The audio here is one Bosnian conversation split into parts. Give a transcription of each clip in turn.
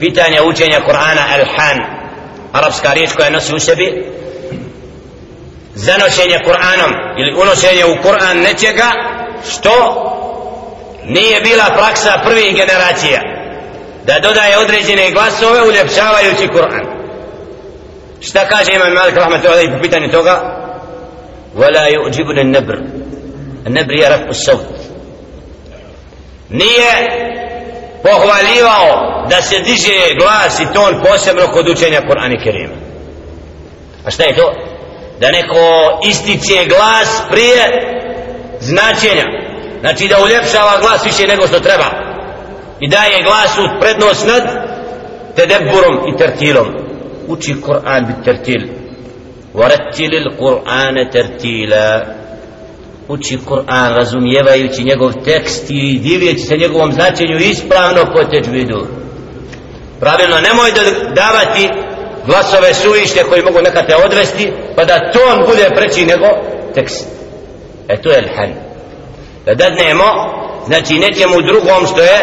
pitanja učenja Kur'ana Al-Han arapska riječ koja nosi u sebi zanošenje Kur'anom ili unošenje u Kur'an nečega što nije bila praksa prvih generacija da dodaje određene glasove uljepšavajući Kur'an šta kaže imam Malik rahmatullahi po pitanju toga ولا يعجبني النبر النبر يرفع الصوت nije pohvaljivao da se diže glas i ton posebno kod učenja Kur'ana Kerima a šta je to? da neko ističe glas prije značenja znači da uljepšava glas više nego što treba i daje glasu prednost nad tedeburom i tertilom uči Kur'an bit tertil ورتل القرآن ترتيلا uči Kur'an razumijevajući njegov tekst i divijeći se njegovom značenju ispravno po teđvidu. Pravilno nemoj da davati glasove suvište koji mogu neka te odvesti pa da ton bude preći nego tekst. E to je lhan da dadnemo znači nećemo drugom što je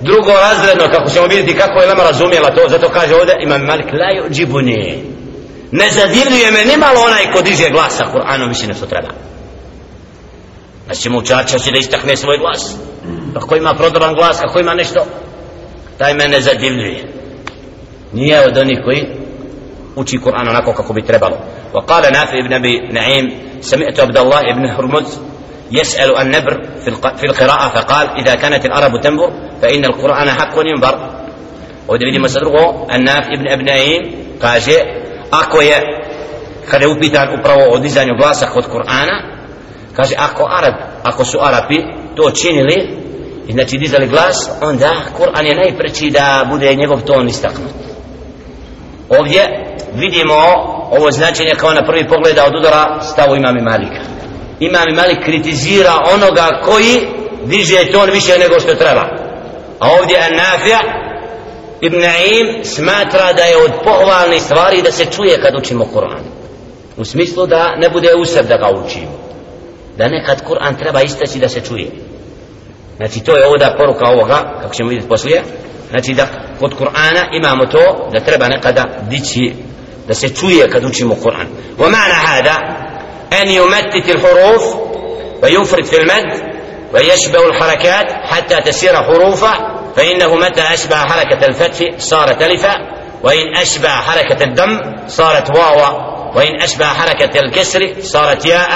drugo razredno kako ćemo vidjeti kako je nama razumjela to zato kaže ovdje imam malik la yuđibuni. Ne zadivljuje me nimalo onaj ko diže glasa Kur'anom više nešto treba. Znači ćemo učača će da istakne svoj glas kako ima prodoban glas kako ima nešto taj me ne zadivljuje nije od onih koji uči Kur'an onako kako bi trebalo وقال نافع ابن ابي نعيم سمعت عبد الله ابن هرمز يسأل النبر في القراءة فقال إذا كانت العرب تنبر فإن القرآن حق ينبر وده بدي مسدرقه الناف ابن ابن نعيم قال ako je kada je upitan upravo o dizanju kaže ako Arab ako su Arapi to činili i znači dizali glas onda Kur'an je najpreći da bude njegov ton istaknut. Ovdje vidimo ovo značenje kao na prvi pogled od udara stavu imami Malika. Imami Malik kritizira onoga koji diže ton više nego što treba. A ovdje An-Nafija Ibn Naim smatra da je od pohvalnih stvari da se čuje kad učimo Kur'an. U smislu da ne bude usred da ga učimo. Da nekad Kur'an treba istaći da se čuje znači to je ovdje poruka ovoga kako ćemo vidjeti poslije znači da kod Kur'ana imamo to da treba nekada dići da se čuje kad učimo Kur'an wa ma'na hada an yumattit al-huruf wa yufrid fi al-mad ويشبه الحركات حتى تسير حروفه فإنه متى أشبه حركة الفتح صارت ألفا وإن أشبه حركة الدم صارت واوا وإن أشبه حركة الكسر صارت ياء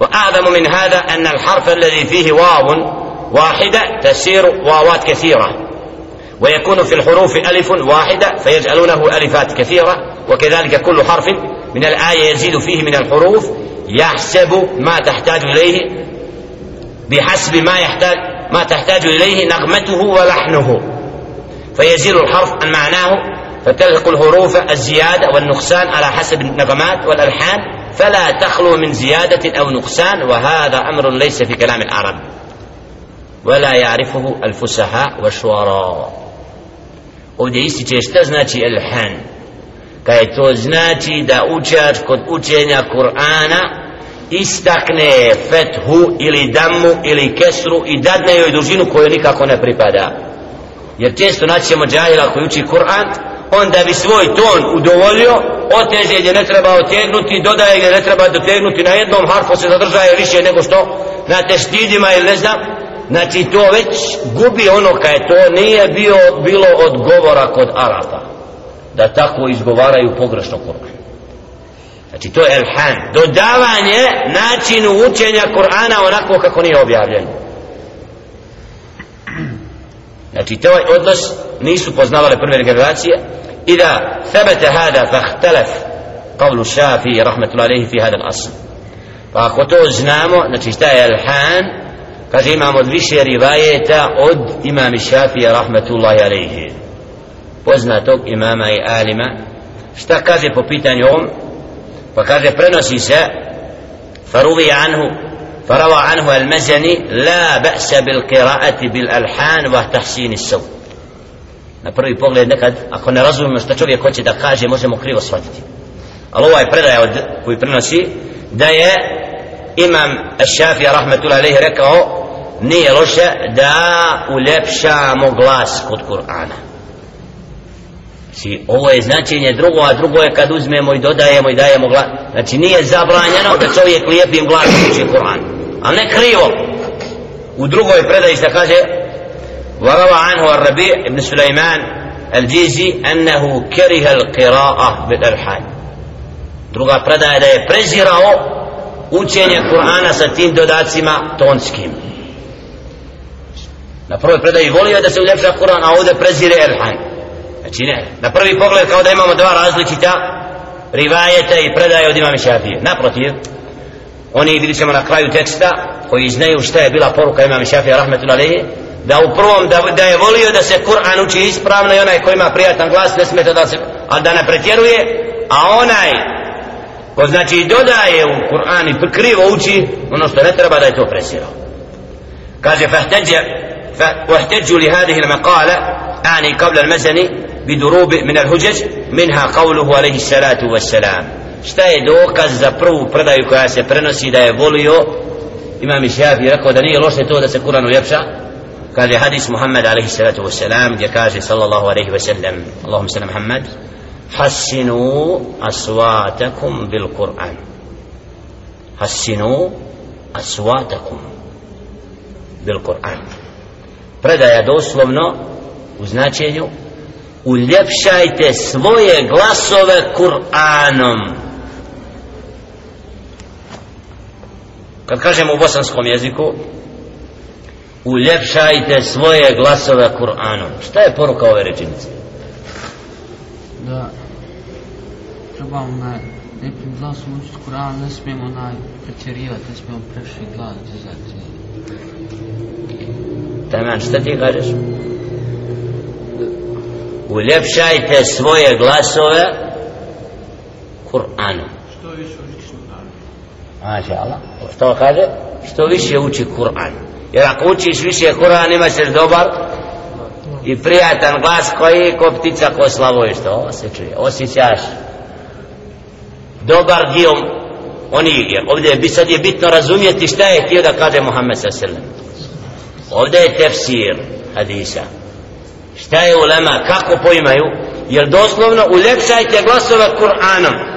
وأعظم من هذا أن الحرف الذي فيه واو واحدة تسير واوات كثيرة. ويكون في الحروف ألف واحدة فيجعلونه ألفات كثيرة وكذلك كل حرف من الآية يزيد فيه من الحروف يحسب ما تحتاج إليه بحسب ما يحتاج ما تحتاج إليه نغمته ولحنه. فيزيل الحرف عن معناه فتلحق الحروف الزيادة والنقصان على حسب النغمات والألحان. فلا تخلو من زيادة أو نقصان وهذا أمر ليس في كلام العرب ولا يعرفه الفسحاء والشعراء ovdje ističe šta znači elhan kada to znači da učač kod učenja Kur'ana istakne fethu ili damu ili kesru i dadne joj dužinu koju nikako ne pripada jer često naćemo džahila koji uči Kur'an onda bi svoj ton udovolio oteže gdje ne treba otegnuti dodaje gdje ne treba dotegnuti na jednom harfu se zadržaje više nego što na testidima ili ne znam. Znači to već gubi ono kaj to nije bio, bilo od govora kod Arapa da tako izgovaraju pogrešno Kur'an. Znači to je elhan, dodavanje načinu učenja Kur'ana onako kako nije objavljeno znači taj ovaj odnos nisu poznavale prve generacije i da thabata hada fahtalaf qavlu šafi rahmetullahi alaihi fi hadan asl pa ako to znamo znači šta je Elhan, kaže imamo više rivajeta od imami šafija rahmetullahi alaihi. Poznatog imama i alima. Šta kaže po pitanju ovom? Pa kaže prenosi se faruvi anhu فروى عنه المزني لا بأس بالقراءة بالألحان وتحسين الصوت na prvi pogled nekad ako ne razumijemo što čovjek hoće da kaže možemo krivo shvatiti ali ovaj predaj od, koji prenosi da je imam Šafija rahmetullahi alaihi rekao nije loše da uljepšamo glas kod Kur'ana Znači, ovo je značenje drugo, a drugo je kad uzmemo i dodajemo i dajemo glas. Znači, nije zabranjeno da čovjek lijepim glasom uči Kur'an. A ne krivo. U drugoj predaji se kaže وروى عنه الربيع بن سليمان الجيزي أنه كره القراءة بالألحان druga predaja da je prezirao učenje Kur'ana sa tim dodacima tonskim na prvoj predaji volio da se uljepša Kur'an a ovdje prezire Elhan znači ne, na prvi pogled kao da imamo dva različita rivajeta i predaje od imame Šafije naprotiv oni vidit ćemo na kraju teksta koji znaju šta je bila poruka imame Šafije rahmetullahi da u prvom da, da je volio da se Kur'an uči ispravno i onaj koji ima prijatan glas ne smeta da se ali da ne pretjeruje a onaj ko znači dodaje u Kur'an i krivo uči ono što ne treba da je to presirao kaže fahtađa واحتجوا لهذه المقالة أعني قبل المزني بدروب من الهجج منها قوله عليه الصلاة والسلام šta je dokaz za prvu predaju koja se prenosi da je volio? Imam i šafi rekao da nije loše to da se Kur'an uljepša. Kaže hadis Muhammed alaihi salatu wasalam gdje kaže sallallahu alaihi wasallam Allahum sallam Muhammed hassinu aswatakum bil Kur'an. Hassinu aswatakum bil Kur'an. Predaja doslovno u značenju uljepšajte svoje glasove Kur'anom. Kad kažemo u bosanskom jeziku uljepšajte svoje glasove Kur'anom šta je poruka ove rečenice da trebamo na lijepim glasom učiti Kur'an, ne smijemo onaj pretjerivati, ne smijemo preši glas dizati. Taman, šta ti kažeš? Uljepšajte svoje glasove Kur'anom. Što više? Maša Allah. Što kaže? Što više uči Kur'an. Jer ako učiš više Kur'an imaš dobar i prijatan glas koji ko ptica ko slavuje što ovo se čuje osjećaš dobar dio oni jer ovdje je, sad je bitno razumjeti šta je htio da kaže Muhammed s.a.v. ovdje je tefsir hadisa šta je ulema kako poimaju jer doslovno uljepšajte glasove Kur'anom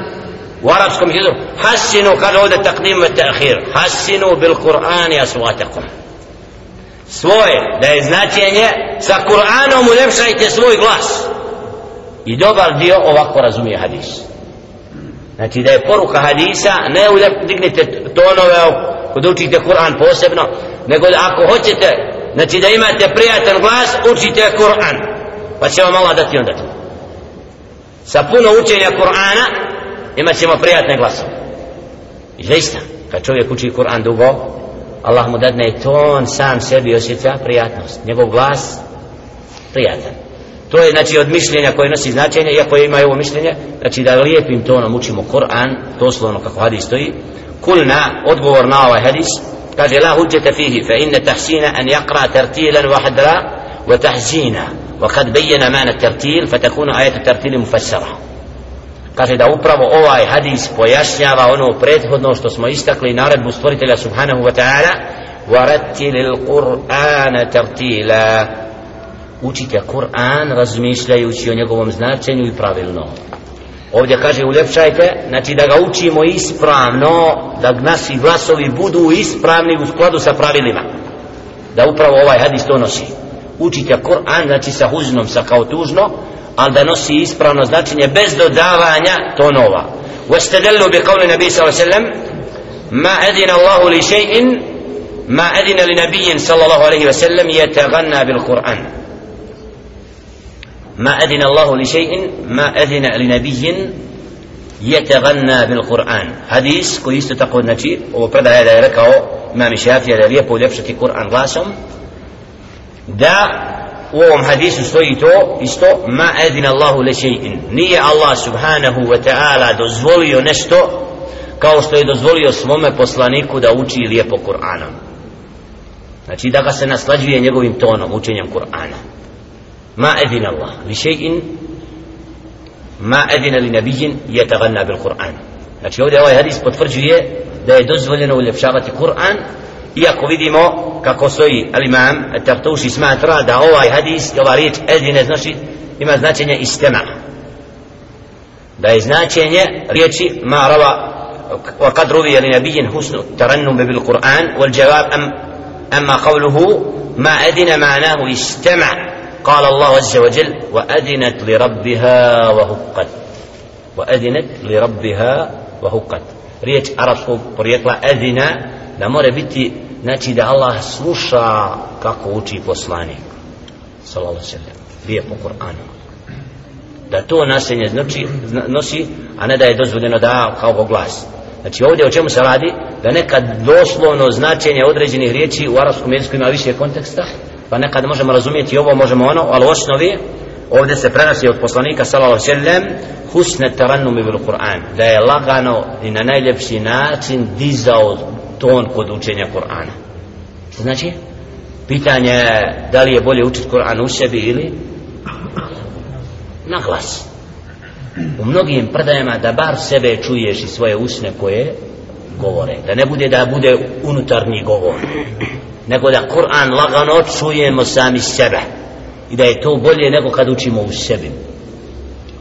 u arapskom jeziku hasinu kaže ovdje takdim ve ta'khir hasinu bil Kur'ani aswatakum svoje da je značenje sa Kur'anom uljepšajte svoj glas. I dobar dio ovako razumije hadis. Znači da je poruka hadisa ne uljep, dignite tonove kod učite Kur'an posebno nego da ako hoćete znači da imate prijatan glas učite Kur'an pa će vam Allah dati onda to sa puno učenja Kur'ana imat ćemo prijatne glasove i zaista kad čovjek uči Kur'an dugo Allah mu dadne ton sam sebi osjeća prijatnost njegov glas prijatan to je znači od mišljenja koje nosi značenje iako ima ovo mišljenje znači da lijepim tonom učimo Kur'an doslovno kako hadis stoji kulna odgovor na ovaj hadis kaže la hujjata fihi fa inna tahsina an yaqra tartilan wahda وتحزينا وقد بين معنى الترتيل فتكون آية الترتيل مفسرة kaže da upravo ovaj hadis pojašnjava ono prethodno što smo istakli naredbu stvoritelja subhanahu wa ta'ala وَرَتِّلِ الْقُرْآنَ تَرْتِيلًا učite Kur'an razmišljajući o njegovom značenju i pravilno ovdje kaže uljepšajte znači da ga učimo ispravno da naši glasovi budu ispravni u skladu sa pravilima da upravo ovaj hadis to nosi učite Kur'an znači sa huznom sa kao tužno ali da nosi ispravno značenje bez dodavanja tonova. واستدلوا بقول النبي صلى الله عليه وسلم ما أذن الله لشيء ما أذن لنبي صلى الله عليه وسلم يتغنى بالقرآن ما أذن الله لشيء ما أذن لنبي يتغنى بالقرآن حديث كويس تقول نجي وبرد هذا يركعه إمام الشافعي هذا ليبو لبشة قرآن غاسم da u ovom hadisu stoji to isto ma edina Allahu le še'in nije Allah subhanahu wa ta'ala dozvolio nešto kao što je dozvolio svome poslaniku da uči lijepo Kur'anom. Znači da ga se naslađuje njegovim tonom učenjem Kur'ana. Ma edina Allah li še'in ma edina li nabijin yataganna bil Kur'an. Znači ovdje ovaj hadis potvrđuje da je dozvoljeno uljepšavati Kur'an iako vidimo kako stoji al-imam Tartuši smatra da ovaj hadis i ova riječ edine znači ima značenje istema da je značenje riječi ma rava وقد روي لنبي حسن الترنم بالقرآن والجواب أم أما قوله ما أدن معناه استمع قال الله عز وجل وأدنت لربها وهقت وأدنت لربها وهقت riječ arapskog porijekla edina da more biti znači da Allah sluša kako uči poslanik. Sallallahu sallam lijepo Kur'anu. Da to nasenje znači, nosi a ne da je dozvoljeno da kao glas znači ovdje o čemu se radi? Da nekad doslovno značenje određenih riječi u arapskom jeziku ima više konteksta pa nekad možemo razumjeti ovo možemo ono ali u osnovi ovdje se prenosi od poslanika sallallahu sallam husne tarannumi bil Kur'an da je lagano i na najljepši način dizao ton kod učenja Kur'ana. Što znači? Pitanje da li je bolje učiti Kur'an u sebi ili na glas. U mnogim predajama da bar sebe čuješ i svoje usne koje govore. Da ne bude da bude unutarnji govor nego da Kur'an lagano čujemo sami sebe. I da je to bolje nego kad učimo u sebi.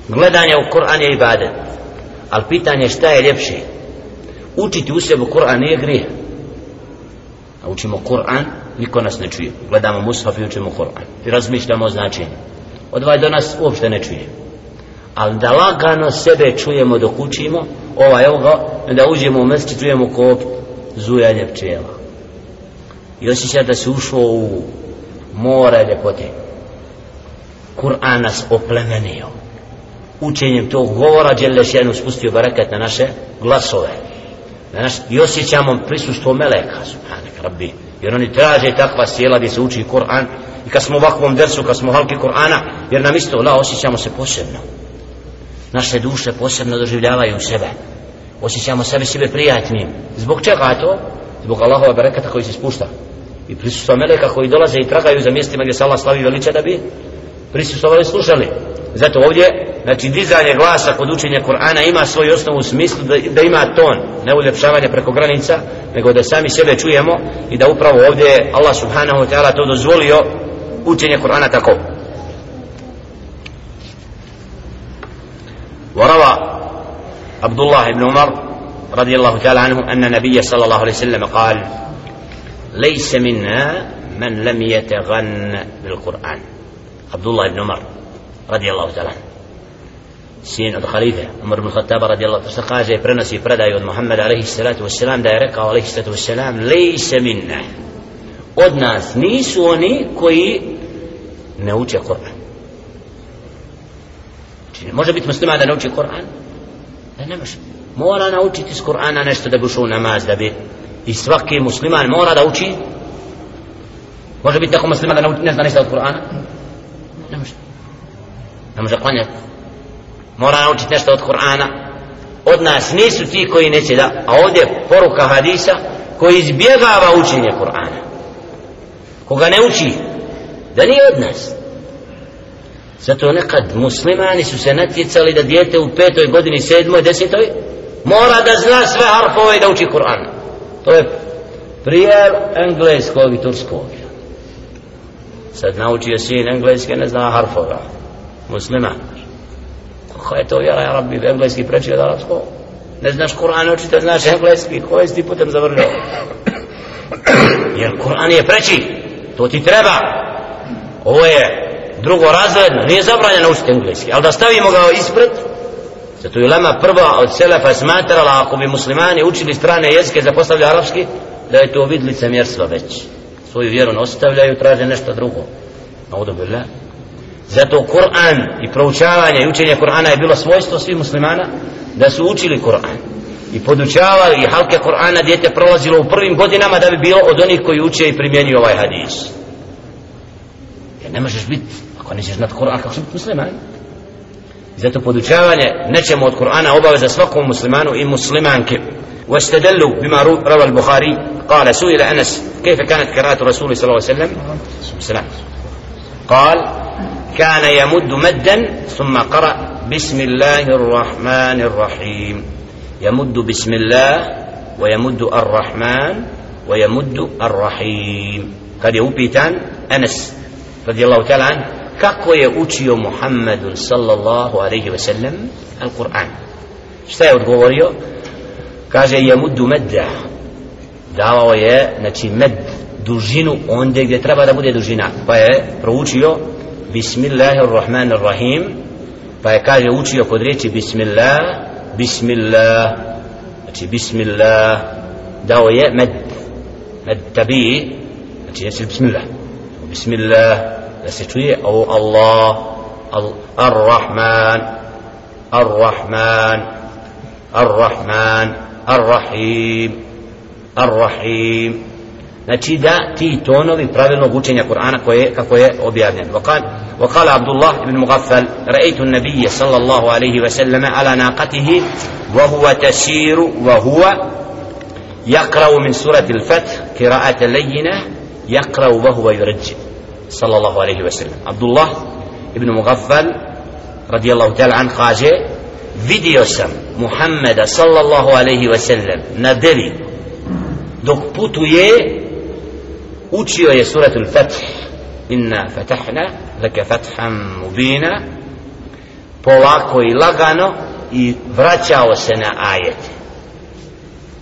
Gledanje u Kur'an je ibadet ali pitanje šta je ljepše učiti u sebi Kur'an nije grijeh. A učimo Kur'an niko nas ne čuje. Gledamo mushaf i učimo Kur'an. I razmišljamo o značenju. Odvaj do nas uopšte ne čuje. Ali da lagano sebe čujemo dok učimo ovaj evo ga da uđemo u mesti čujemo ko zujanje pčela. I osjeća da se ušlo u more ljepote. Kur'an nas oplemenio. Učenjem tog govora Đelešenu spustio barakat na naše glasove na i osjećamo prisustvo meleka subhanak rabbi. Jer oni traže takva sjela gdje se uči Kur'an. I kad smo u ovakvom dersu kad smo halki Kur'ana jer nam isto la osjećamo se posebno. Naše duše posebno doživljavaju sebe. Osjećamo sebe sebe prijatnim. Zbog čega to? zbog Allahova barakata koji se spušta. I prisustva meleka koji dolaze i tragaju za mjestima gdje se Allah slavi veliča da bi prisustovali slušali. Zato ovdje znači dizanje glasa kod učenja Kur'ana ima svoj osnovu u smislu da, da ima ton ne uljepšavanje preko granica nego da sami sebe čujemo i da upravo ovdje Allah subhanahu wa ta'ala to dozvolio učenje Kur'ana tako وروى عبد الله بن عمر رضي الله تعالى عنه أن النبي صلى الله عليه وسلم قال ليس منا من لم يتغن بالقرآن عبد الله بن عمر رضي الله تعالى عنه sin od halife Umar ibn Khattaba radijallahu ta'ala kaže prenosi predaju od Muhammeda alejhi salatu vesselam da je rekao alejhi salatu vesselam lejse minna od nas nisu oni koji ne uče Kur'an. Znači, ne može biti musliman da ne uči Kur'an? Da ne može. Mora naučiti iz Kur'ana nešto da bi ušao namaz da bi i svaki musliman mora da uči? Može biti tako musliman da ne zna ništa od Kur'ana? Ne može. Ne može klanjati mora naučiti nešto od Kur'ana. Od nas nisu ti koji neće da a ovdje poruka hadisa koji izbjegava učenje Kur'ana. Koga ne uči da nije od nas. Zato nekad muslimani su se natjecali da dijete u petoj godini, sedmoj, desetoj mora da zna sve harfove i da uči Kur'an. To je prije engleskog i turskog. Sad naučio sin engleske ne zna harfova. Musliman ko je to vjera ja rabbi engleski preči od arabskog ne znaš Kur'an učite znaš engleski. Koji si ti putem zavrljao jer Kur'an je preči. To ti treba. Ovo je drugo razredno. Nije zabranjeno učiti engleski. Ali da stavimo ga ispred? Zato je lama prva od selefa smatrala ako bi muslimani učili strane jezike za postavlja arapski da je to vidlice mjerstva već. Svoju vjeru ne ostavljaju traže nešto drugo. Naudu billah zato Kur'an i proučavanje i učenje Kur'ana je bilo svojstvo svih muslimana da su učili Kur'an i podučavali i halke Kur'ana djete prolazilo u prvim godinama da bi bilo od onih koji uče i primjenjuju ovaj hadis jer ne možeš biti ako nećeš znati Kur'an kako će biti musliman zato podučavanje nećemo od Kur'ana obaveza svakom muslimanu i muslimanke واستدلوا بما روى البخاري قال سئل انس كيف كانت قراءة الرسول صلى الله عليه وسلم سلام قال كان يمد مدا ثم قرأ بسم الله الرحمن الرحيم. يمد بسم الله ويمد الرحمن ويمد الرحيم. قد يوبيتان أنس رضي الله تعالى عنه كاكو يؤتي محمد صلى الله عليه وسلم القرآن اشتاي ودغوريو كاجا يمد مدا دعوة ويا نتي مد دوجينو اوندي دي ترابا دا بودي دوجينا Bismillahirrahmanirrahim. Pa je kaže učio kod riječi Bismillah Bismillah. Znači Bismillah. Dao je med Med tabi. Znači je Bismillah? Bismillah. Da se čuje O Allah Ar-Rahman Ar-Rahman Ar-Rahman Ar-Rahim Ar-Rahim. Znači da ti tonovi pravilnog učenja Kur'ana koje, kako je objavljen. Vokal, وقال عبد الله بن مغفل رأيت النبي صلى الله عليه وسلم على ناقته وهو تسير وهو يقرأ من سورة الفتح قراءة لينة يقرأ وهو يرجل صلى الله عليه وسلم. عبد الله بن مغفل رضي الله تعالى عنه خاجه vidio sam Muhammeda sallallahu alaihi wa sallam na devi dok putuje učio je inna fatahna laka fatham mubina. Polako i lagano i vraćao se na ajete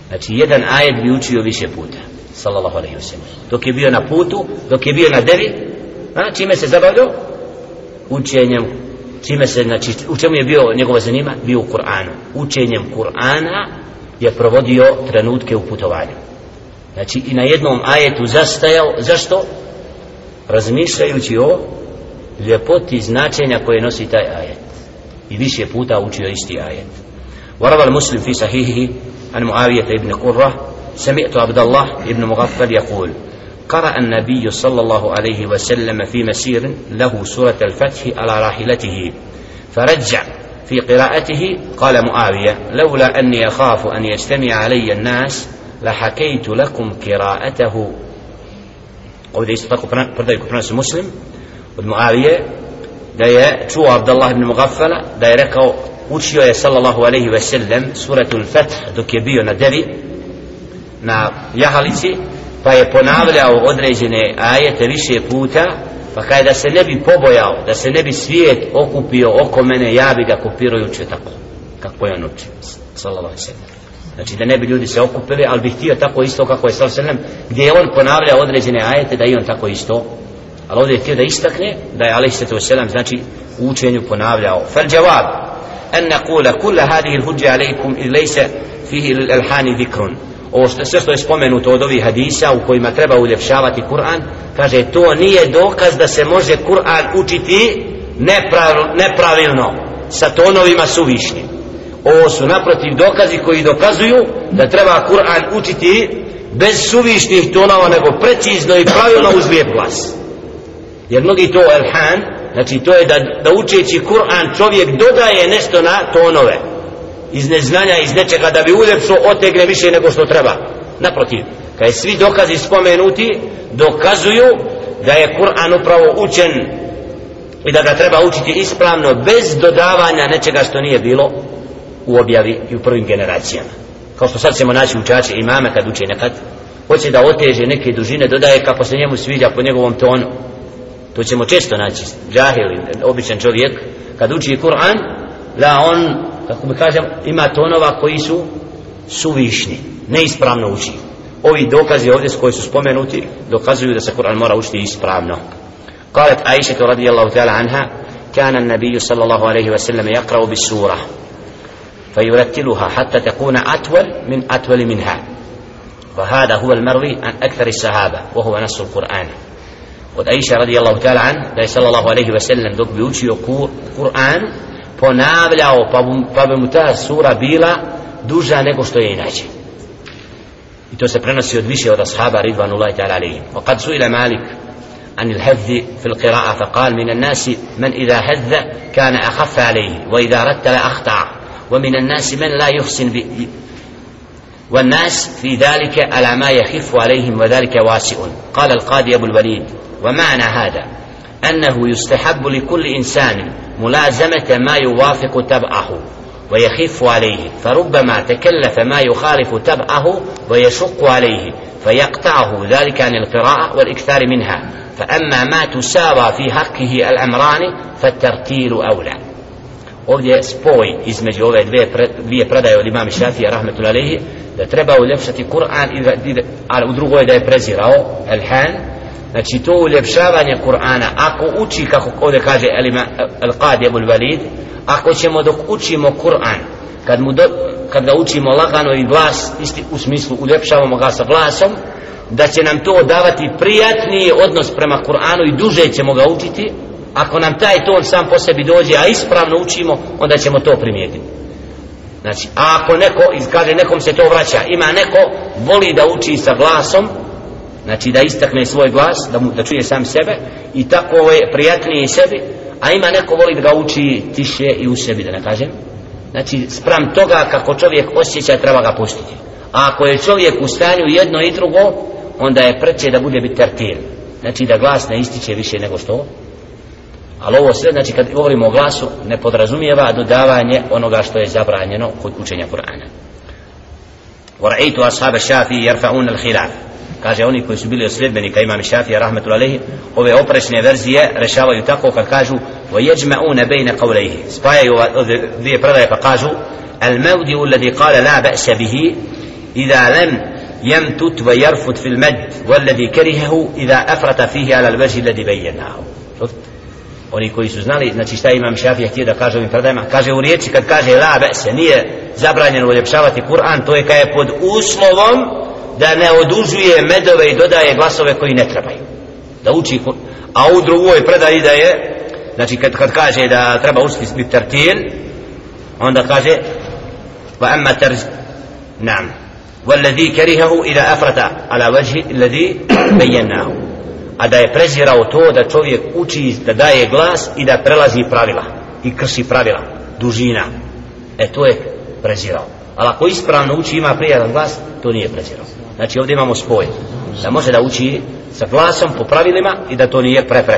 znači jedan ajet bi učio više puta sallallahu alaihi wa sallam. Dok je bio na putu dok je bio na devi a, čime se zabavljao? Učenjem čime se znači u čemu je bio njegovo zanima? Bio u Kur'anu. Učenjem Kur'ana je provodio trenutke u putovanju. Znači i na jednom ajetu zastajao zašto? Razmišljajući o ljepoti značenja koje nosi taj ajet. I više puta učio isti ajet. وروى المسلم في صحيحه عن معاوية ابن قرة سمعت عبد الله ابن مغفل يقول قرأ النبي صلى الله عليه وسلم في مسير له سورة الفتح على راحلته فرجع في قراءته قال معاوية لولا أني أخاف أن يجتمع علي الناس لحكيت لكم قراءته ovdje isto tako predaju koji prenosi muslim od Muavije da je čuo Abdullah ibn Mugaffala da je rekao učio je sallallahu alaihi ve sellem suratul Fath dok je bio na devi na jahalici pa je ponavljao određene ajete više puta pa kaj da se ne bi pobojao da se ne bi svijet okupio oko mene ja bi ga kopirao i učio tako kako je on učio sallallahu alaihi ve sellem znači da ne bi ljudi se okupili ali bi htio tako isto kako je sal selem gdje on ponavlja određene ajete da i on tako isto. Ali ovdje je htio da istakne da je alaih sato selem znači u učenju ponavljao. Fal džavab an nakula kulla hadhihi al-hujja alaikum il lejse fihi il elhani vikrun ovo što, sve što je spomenuto od ovih hadisa u kojima treba uljepšavati Kur'an kaže to nije dokaz da se može Kur'an učiti nepravilno sa tonovima suvišnim ovo su naprotiv dokazi koji dokazuju da treba Kur'an učiti bez suvišnih tonova nego precizno i pravilno uz lijep glas. Jer mnogi to elhan znači to je da, da učeći Kur'an čovjek dodaje nešto na tonove. Iz neznanja, iz nečega da bi uljepšo otegne više nego što treba. Naprotiv, kad svi dokazi spomenuti dokazuju da je Kur'an upravo učen i da ga treba učiti ispravno bez dodavanja nečega što nije bilo u objavi i u prvim generacijama kao što sad ćemo naći učače imame kad uče nekad hoće da oteže neke dužine dodaje kako se njemu sviđa po njegovom tonu to ćemo često naći džahil, običan čovjek kad uči Kur'an da on kako bi kažem ima tonova koji su suvišni neispravno uči ovi dokazi ovdje koji su spomenuti dokazuju da se Kur'an mora učiti ispravno قالت عائشة رضي الله تعالى عنها كان النبي صلى الله عليه وسلم يقرأ بالسورة فيرتلها حتى تكون أطول من أطول منها وهذا هو المروي عن أكثر الصحابة وهو نص القرآن od Aisha radijallahu ta'ala an da je sallallahu alaihi wa sallam dok bi učio Kur'an ponavljao pa, pa bi mu ta sura bila duža nego što je inače i to se prenosi od više od ashaba ridvanullahi ta'ala alaihim وقد سئل مالك عن الهذ في القراءة فقال من الناس من إذا هذ كان أخف عليه وإذا رتل أخطأ ومن الناس من لا يحسن ب... والناس في ذلك على ما يخف عليهم وذلك واسع. قال القاضي أبو الوليد. ومعنى هذا أنه يستحب لكل إنسان ملازمة ما يوافق تبعه ويخف عليه فربما تكلف ما يخالف تبعه ويشق عليه فيقطعه ذلك عن القراءة والإكثار منها. فأما ما تساوى في حقه الأمران فالترتيل أولى. Ovdje spoj između ove dvije, dvije predaje od imama Šafija rahmetullahi alejhi da treba uljepšati Kur'an da, ali u drugoj da je prezirao Elhan. Znači to uljepšavanje Kur'ana ako uči kako ovdje kaže Al-Qadi Abul Walid ako ćemo dok učimo Kur'an kad, mu do, kad ga učimo lagano i glas isti u smislu uljepšavamo ga sa glasom da će nam to davati prijatniji odnos prema Kur'anu i duže ćemo ga učiti ako nam taj ton sam po sebi dođe a ispravno učimo onda ćemo to primijetiti. Znači a ako neko kaže nekom se to vraća ima neko voli da uči sa glasom znači da istakne svoj glas da, mu, da čuje sam sebe i tako je prijatnije sebi a ima neko voli da ga uči tiše i u sebi da ne kažem. Znači sprem toga kako čovjek osjeća treba ga pustiti. A ako je čovjek u stanju jedno i drugo onda je preće da bude bitertir znači da glas ne ističe više nego što ali ovo sve znači kad govorimo o glasu ne podrazumijeva dodavanje onoga što je zabranjeno kod učenja Kur'ana ورأيت أصحاب الشافعي يرفعون الخلاف kaže oni koji su bili od sljedbenika imam Šafija rahmetul alehi ove oprečne verzije rešavaju tako kad kažu ويجمعون بين قوليه spajaju ove dvije predaje pa kažu المودع الذي قال لا بأس به إذا لم يمتت ويرفض في المد والذي كرهه إذا أفرط فيه على الوجه الذي بيناه شفت oni koji su znali, znači šta imam šafija htio da kaže ovim predajima, kaže u riječi kad kaže la se nije zabranjeno uljepšavati Kur'an, to je kad je pod uslovom da ne odužuje medove i dodaje glasove koji ne trebaju. Da uči Kur'an. A u drugoj predaji da je, znači kad, kad kaže da treba učiti biti tertil, onda kaže va amma terz, nam, والذي كرهه إذا أفرط على وجه الذي بيناه a da je prezirao to da čovjek uči da daje glas i da prelazi pravila i krši pravila dužina. E to je prezirao. Ali ako ispravno uči ima prijatan glas to nije prezirao. Znači ovdje imamo spoj. Da može da uči sa glasom po pravilima i da to nije prepreka.